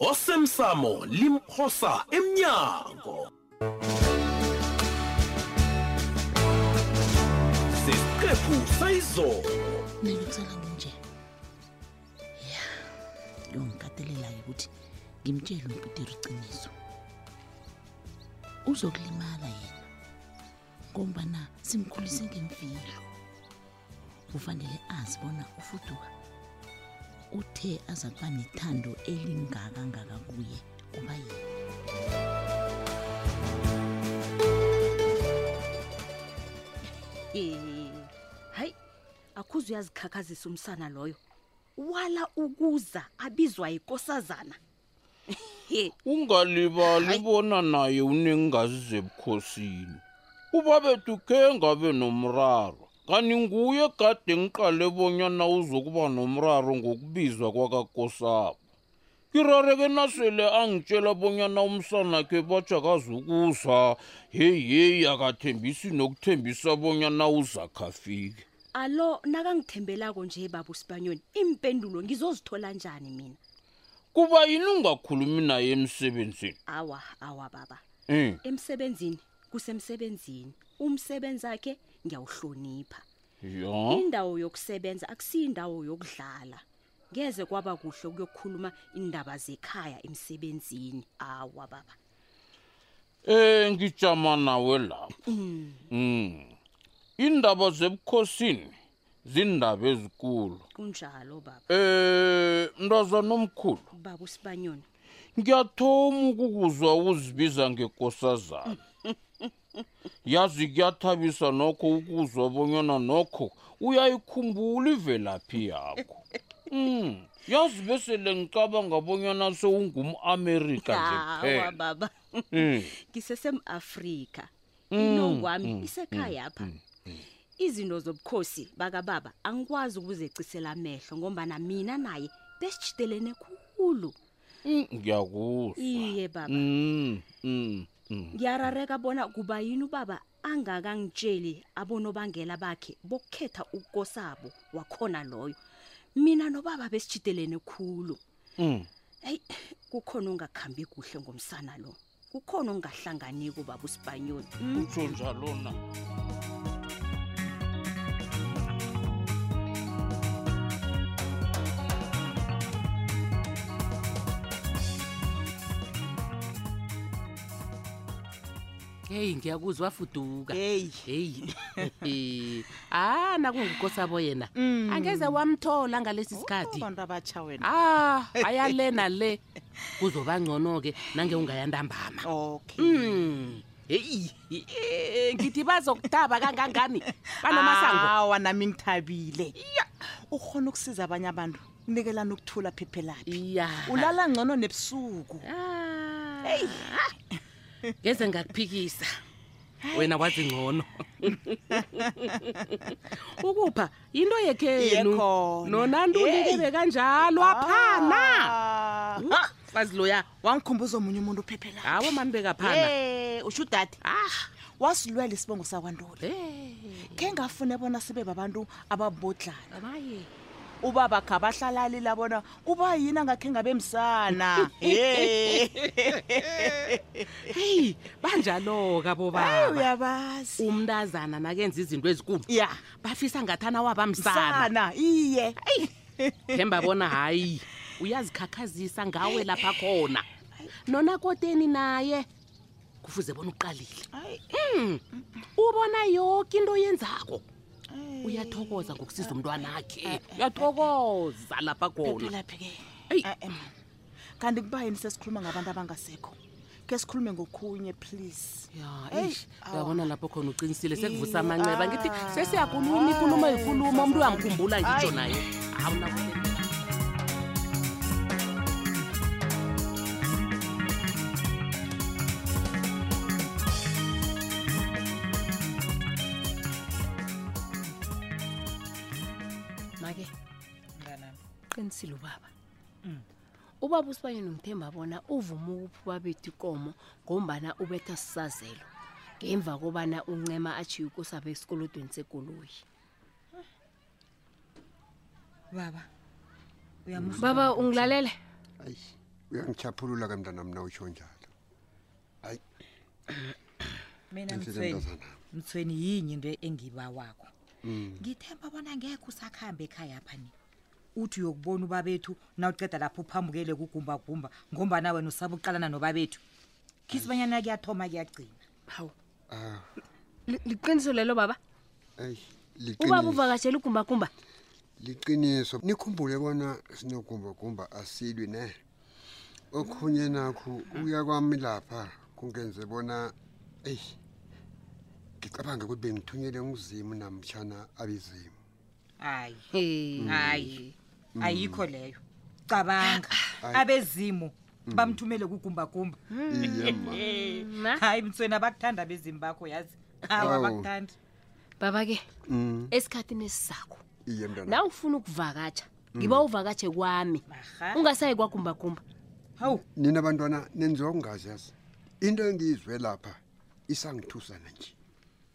osemsamo limphosa emnyango sesiqephu sayizolo mina kusala nginje ya longikatelelayo ukuthi ngimtshele umpiteri uqiniso uzokulimala yena ngombana simkhulise ngemfihlo kufanele azi bona ufuduka uthe aza kuba nethando elingaka ngaka kuye kuba yini hayi akhuze uyazikhakhazisa umsana loyo wala ukuza abizwa yikosazana ungalibali bona naye uneengazi zebukhosini ubabethu khe ngabe nomraro kanti nguye kade ngiqale bonyana uzokuba nomraro ngokubizwa kwakakosabo ngirareke nasele angitshela bonyana umsanakhe bajakazi ukusa heyi heyi akathembisi nokuthembisa bonyana uzakhafike alo nakangithembelako nje baba usibanyoni iimpendulo ngizozithola njani mina kuba yini ungakhulumi naye emsebenzini awa awa baba um emsebenzini kusemsebenzini umsebenzi wakhe ngiyawuhlonipha ya indawo yokusebenza akusiyindawo yokudlala ngeze kwaba kuhle ukuyokhuluma indaba zekhaya emsebenzini awa baba um ngijama nawe lapho um indaba zebukhosini zindaba ezikulu kunjalo baba um mntwazana omkhulu baba usibanyoni ngiyathoma ukukuzwa uzibiza ngekosazana yazi kuyathabisa nokho ukuzwa bonyana nokho uyayikhumbula ivelaphi yakho mm. yazi besele ngicabanga bonyana sewungum-amerika nje kuphela baba mm. ngisesem-afrika Mm, inongwami mm, isekhaya apha mm, mm. izinto zobukhosi bakababa angikwazi ukuzecisela amehlo ngombana mina naye besitshitelene khulu Mm, ngiyakuzwa iye baba Mm, mm, mm. ngiyarareka bona kuba yini ubaba angakangitsheli abonobangela bakhe bokukhetha ukukosabo wakhona loyo mina nobaba besitshitelene khulu Mm. eyi kukhona ongakhambi kuhle ngomsana lo kukhona ongahlanganiko baba usibhanyoni mm? utsho njalo na heyi ngiyakuzwa fuduka heyi heyi ah nakungukosabo yena angeze wamthola ngalesi sikhathi abantu abatsha wena ah ayale nale kuzoba ngcono-ke nange ungayantambama okay mm. heyi eh, ngithi bazokudaba kangangani banomasango awa nami ngithabile ukhona ukusiza abanye abantu unikelana ukuthula phephelaphi ya ulala ngcono nebusuku Ah. heyi ngeze ngakuphikisa wena wazi ngcono ukupha yinto yekhenu Yekhona. nona ndundike Hey. bekanjalo aphana Ah. Ha, fazi loya wangikhumbuza omunye umuntu uphephela hawo mani bekaphana ye usho udade ah wasilwela isibongo sakwanduli hey khe ngafune bona sibe babantu ababodlana maye ubaba khabahlali labona kuba yini angakhe ngabe msana Hey. heyi banjalo-ke Hey, abobaba uyabazi umntazana nakenza izinto ezikulu ya bafisa ngathana waba msana sana iye themba bona hayi uyazikhakhazisa ngawe lapha khona nona koteni naye kufuze bona uqalile Ayi, Mm. ubona yoke into oyenzako ayi. uyathokoza ngokusiza umntwana akhe uyathokoza lapha khona Phephelaphi-ke? Eyi. Ah, em. kanti kuba yini sesikhuluma ngabantu abangasekho ke sikhulume ngokhunye please ya Hey, eish awa. uyabona lapho khona uqinisile sekuvusa amanceba ngithi Ah. sesiyakuluma ikulumo ikuluma umuntu uyangikhumbula ngitsho Ayi. naye awunakuthembela make mnganami qinisile ubaba Mm. ubaba usibanye nomthemba bona uvuma ukuphi ubabethu ikomo ngombana ubetha sisazelo ngemva kobana uncema ajiye ukusapha esikolodweni sekoloyi baba uyamusa baba ungilalele ayi uyangichaphulula ke mntana mna utsho njalo ayi mina Ngithi mthweni lentazana. mthweni yinye into engiba wakho Mm. ngithemba bona ngekho usakhambe ekhaya phani uthi uyokubona ubabethu nawuceda lapho uphambukele kugumbagumba ngombana wena usaba uqalana nobabethu khisi banyana kuyathoma kuyagcina hawu Ah, Li- liqiniso lelo baba ayi, ubaba liqiniso. uvakatshela ugumbagumba liqiniso nikhumbule bona sinogumbagumba asilwi ne okhunye nakho ukuya kwami lapha kungenze bona eyi ngicabange ukuthi bengithunyele nguzimu namtshana abezimu hayi Mm. hayi Mm. ayikho leyo cabanga Hayi. abezimu bamthumele kugumbagumba Iye, ma. Ma? hayi mtswena bakuthanda abezimu bakho yazi hawa Awu. bakuthanda baba-ke Mm. esikhathini esisako iye mntwana na ufuna ukuvakatsha Mm. ngiba uvakatshe kwami ungasayi kwagumbagumba hawu nina bantwana nenziwa kungazi yazi into engiyizwe lapha isangithusana nje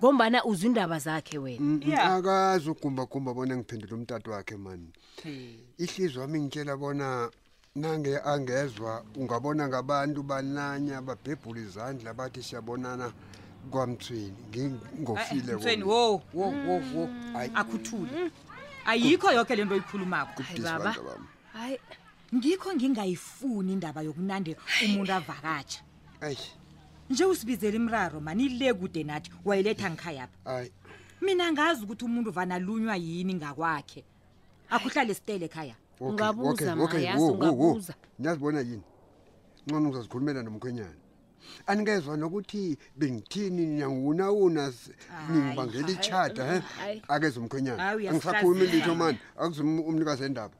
ngombana uzwa indaba zakhe wena Mm, mm, Yeah. akazi ugumbagumba bona ngiphendula umtatu wakhe mani ihliziyo wami ngitshela bona nange angezwa ungabona ngabantu bananya babhebhula izandla bathi siyabonana kwamthweni ngingofile mthweni wo wo wo wo Ayi. akhuthule ayikho yoke le nto oyikhulumako Hayi, baba. hayi ngikho ngingayifuni indaba yokunande umuntu avakatsha ayi nje usibizela imraro mani le kude nathi wayiletha ngikhayapha ayi mina ngazi ukuthi umuntu vanalunywa yini ngakwakhe akuhlale sitele khaya Okay, Ungabuza, okay, Ma, okay, yazi wo, wo, wo. ungabuza. niyazibona yini ncono ngizazikhulumela nomkhwenyana aningezwa nokuthi bengithini niyangwunawuna s- ningibangela ichata he Hayi. akezwa umkhwenyana Hayi, uyasihlaziya. angisakhulumi litho mani akuzuma umnikazi endaba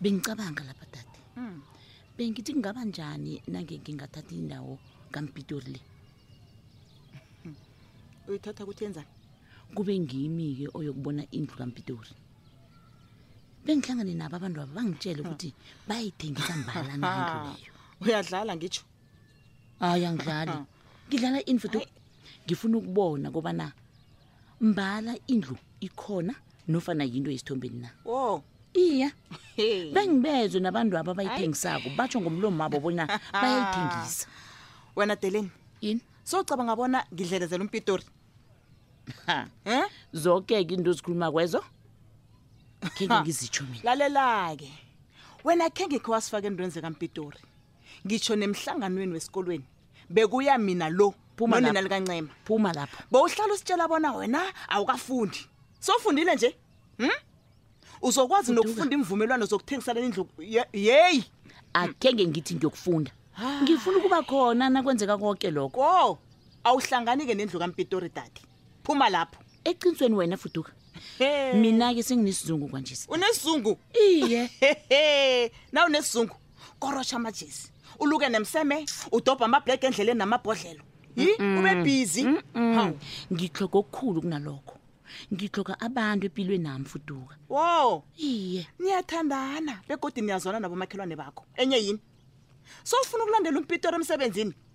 bengicabanga lapha dade mm. bengithi kungaba njani nange ngingathatha indawo kampitori le uyithatha ukuthi yenzani kube ngimi-ke oyokubona indlu kampitori bengihlangane nabo abantu abo bangitshele ukuthi bayithengisa mbala nandlu leyo uyadlala ngitsho hayi angidlali ngidlala infudo ngifuna ukubona kobana mbala indlu ikhona nofana yinto yesithombeni na o iya bengibezwe nabantu aba bayithengisako batsho ngomlomo wabo bona bayayithengisa wena deleni yini socabanga bona ngidlelezela umpitori um zoke-ke into ozikhuluma kwezo khenge ngizitsho mina lalela-ke wena khe ngekhe wasifaka entweni zekampitori ngitsho nemhlanganweni wesikolweni bekuya mina lo Phuma nonina lapho. likancema phuma lapho bowuhlala usitshela bona wena awukafundi sofundile nje hm uzokwazi nokufunda imvumelwano zokuthengisana indlu Ye- yeyi akhenge ngithi ngiyokufunda ngifuna ukuba khona nakwenzeka konke lokho ko awuhlangani-ke nendlu kampitori dade phuma lapho eqinisweni wena fuduka mina-ke senginesizungu kwanjesi unesizungu iye hehe na unesizungu korosha amajezi uluke nemseme udobha amabhlege endleleni namabhodlelo yi ube busy hawu ngitloga okukhulu kunalokho ngitloga abantu empilweni nami fuduka wo iye niyathandana begodi niyazwana nabomakhelwane bakho enye yini sowufuna ukulandela umpitori emsebenzini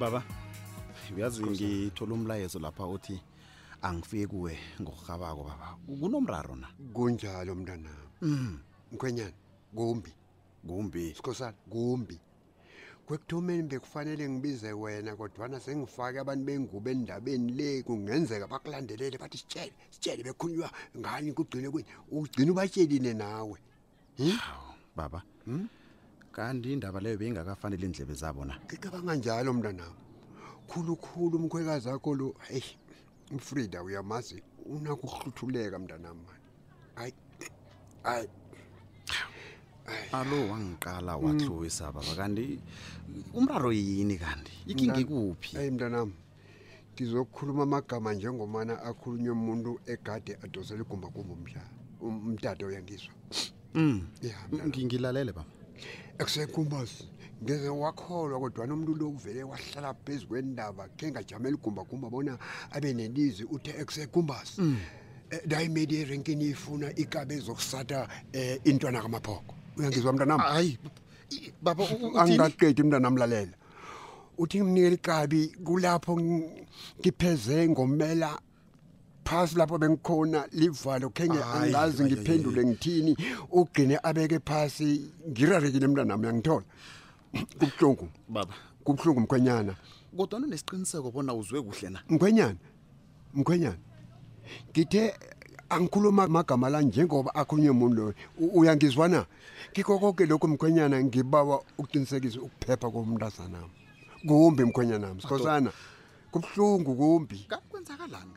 baba uyazi ngithola umlayezo lapha uthi angifike kuwe ngokurhabako baba kunomraro na kunjalo mntanami mm. mkhwenyana kumbi kumbi sikhosana kumbi kwekuthomeni bekufanele ngibize wena kodwana sengifake abantu bengubo endabeni le kungenzeka bakulandelele bathi sitshele sitshele bekhulunywa ngani kugcine kweni ugcina ubatshelile nawe hmm? baba hmm? kanti indaba leyo beyingakafanele iindlebe zabo na ngicabanga njalo mntanam khulukhulu umkhwekazi akho lo eyi umfrida uyamazi unakuhluthuleka mntanam mani hayi hayi alo wangiqala watlowisa baba kanti umraro yini kanti ikinga ikuphi ayi mntanami ngizokhuluma amagama njengomana akhulunywe umuntu egade adosela igumbagumba umdlalo umdade uyangizwa mm. ngilalele baba ekusekumbazi ngeze wakholwa kodwana umuntu lo uvele wahlala phezu kwendaba khe ngajamela igumbagumba bona abe nelizi uthe ekusekumbazi mm. Eh, ndayimedi erenki niyifuna ikabe ezokusatha um intwana kamaphoko uyangizwa mntanam hayi baba angikaqedi mntanam lalela uthi ngimnikela ikabi kulapho ngipheze ngomela phasi lapho bengikhona livalo khenge angazi ngiphendule ngithini ugcine abeke phasi ngirarekile mntanami uyangithola kubuhlungu baba kubuhlungu mkhwenyana kodwa nonesiqiniseko bona uzwe kuhle na mkhwenyana mkhwenyana ngithe angikhuluma amagama la njengoba akhulunywe muntu loyo uyangizwa na kikho konke lokho mkhwenyana ngibawa ukuqinisekisa ukuphepha komntazanami kumbi mkhwenyanami sikhosana kubuhlungu kumbi kakwenzakalani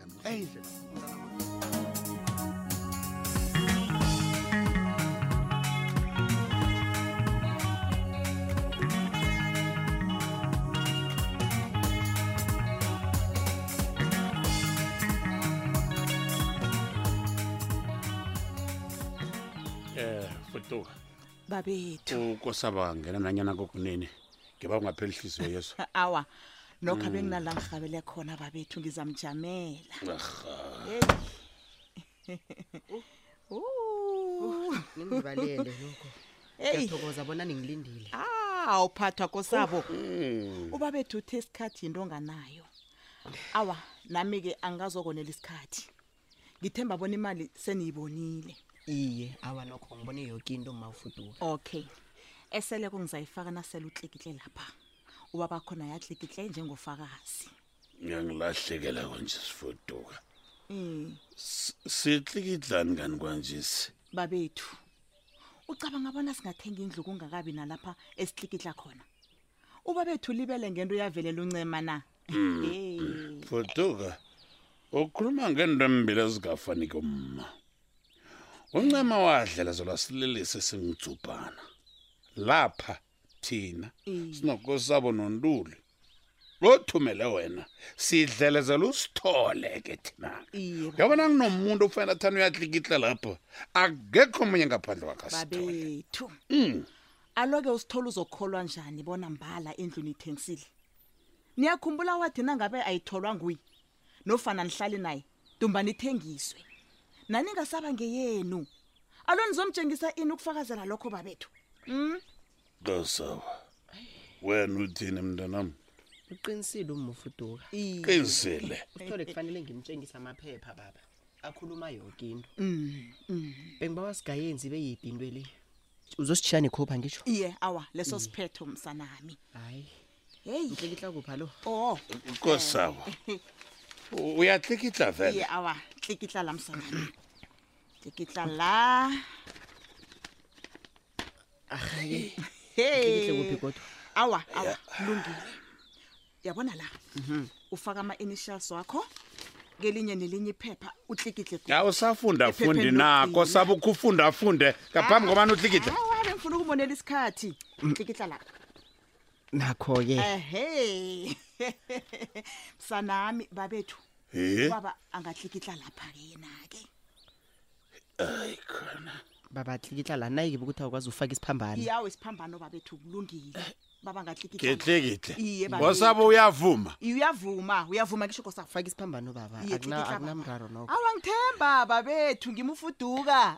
eh futuka babethu ukosaba ngena nanyana kokunini ngiba ungapheli ihliziyo yeso awa nokho abenginala ngirhabele khona babethu ngizamjamela ningibalele lokho eyi ngiyathokoza bona ningilindile ah uphathwa kosabo Mm. ubabethu uthe isikhathi yinto onganayo awa nami-ke angazokonela isikhathi ngithemba bona imali seniyibonile iye awa nokho ngibone yoke into ma ufuduka okay eseleko ngizayifaka nasele utlikitle lapha ubaba khona yatlikitle njengofakazi ngiyangilahlekela konje sifuduka um sitlikidlani kani kwanjesi babethu ucabanga bona singathenga indlu kungakabi nalapha esitlikidla khona ubabethu libele ngento yavelela uncema na fuduka ukhuluma ngento embili ezingafani kumma uncema wadlela zolwa sililise singijubhana lapha thina sinokosabo nontuli lothumele wena sidlelezela usithole ke thina Iye, yabona kunomuntu okufanele athani uyatlikitla lapho akekho omunye ngaphandle kwakhe asithole babethu Mm. aloke usithola uzokholwa njani bona mbala endlwini ithengisile niyakhumbula wathi nangabe ayitholwa nguye nofana nihlale naye dumba nithengiswe naningasaba ngeyenu alo nizomtshengisa ini ukufakazela lokho babethu mm? kasawa wena uthini mntanam uqinisile umufuduka qinisile uthole kufanele ngimtshengise amaphepha baba akhuluma yoke into mm, mm. bengiba wasigayenzi ibe yiphi into le uzosishiya nekhopha ngisho iye awa leso mm. siphetho msanami hayi heyi ngitlikitla kupha lo o kosawa uyatlikitla vele awa tlikitla la msangana tlikitla la awa awa lungile yabona la mhm. ufaka ama-initials wakho kelinye nelinye iphepha utlikidle awusafunda fundi nako sabe ukufunda afunde ngaphambi kobana utlikidle ngifuna ukubonela isikhathi mm. tlikidla lapha nakho-ke ehe msanami babethu Eh? baba angahlikihla lapha-ke yena-ke Ay khona. baba tlikitla la nayike ukuthi awukwazi ufaka isiphambano iyawo isiphambano babethu kulungile baba angahlikihla Gitle gitle. Iye, babethu. Ngosaba uyavuma. Iye, uyavuma uyavuma kisho kosa faka isiphambano baba Iye, Akuna- tlikitla, baba. akunamraro nokho awa ngithemba babethu ngimufuduka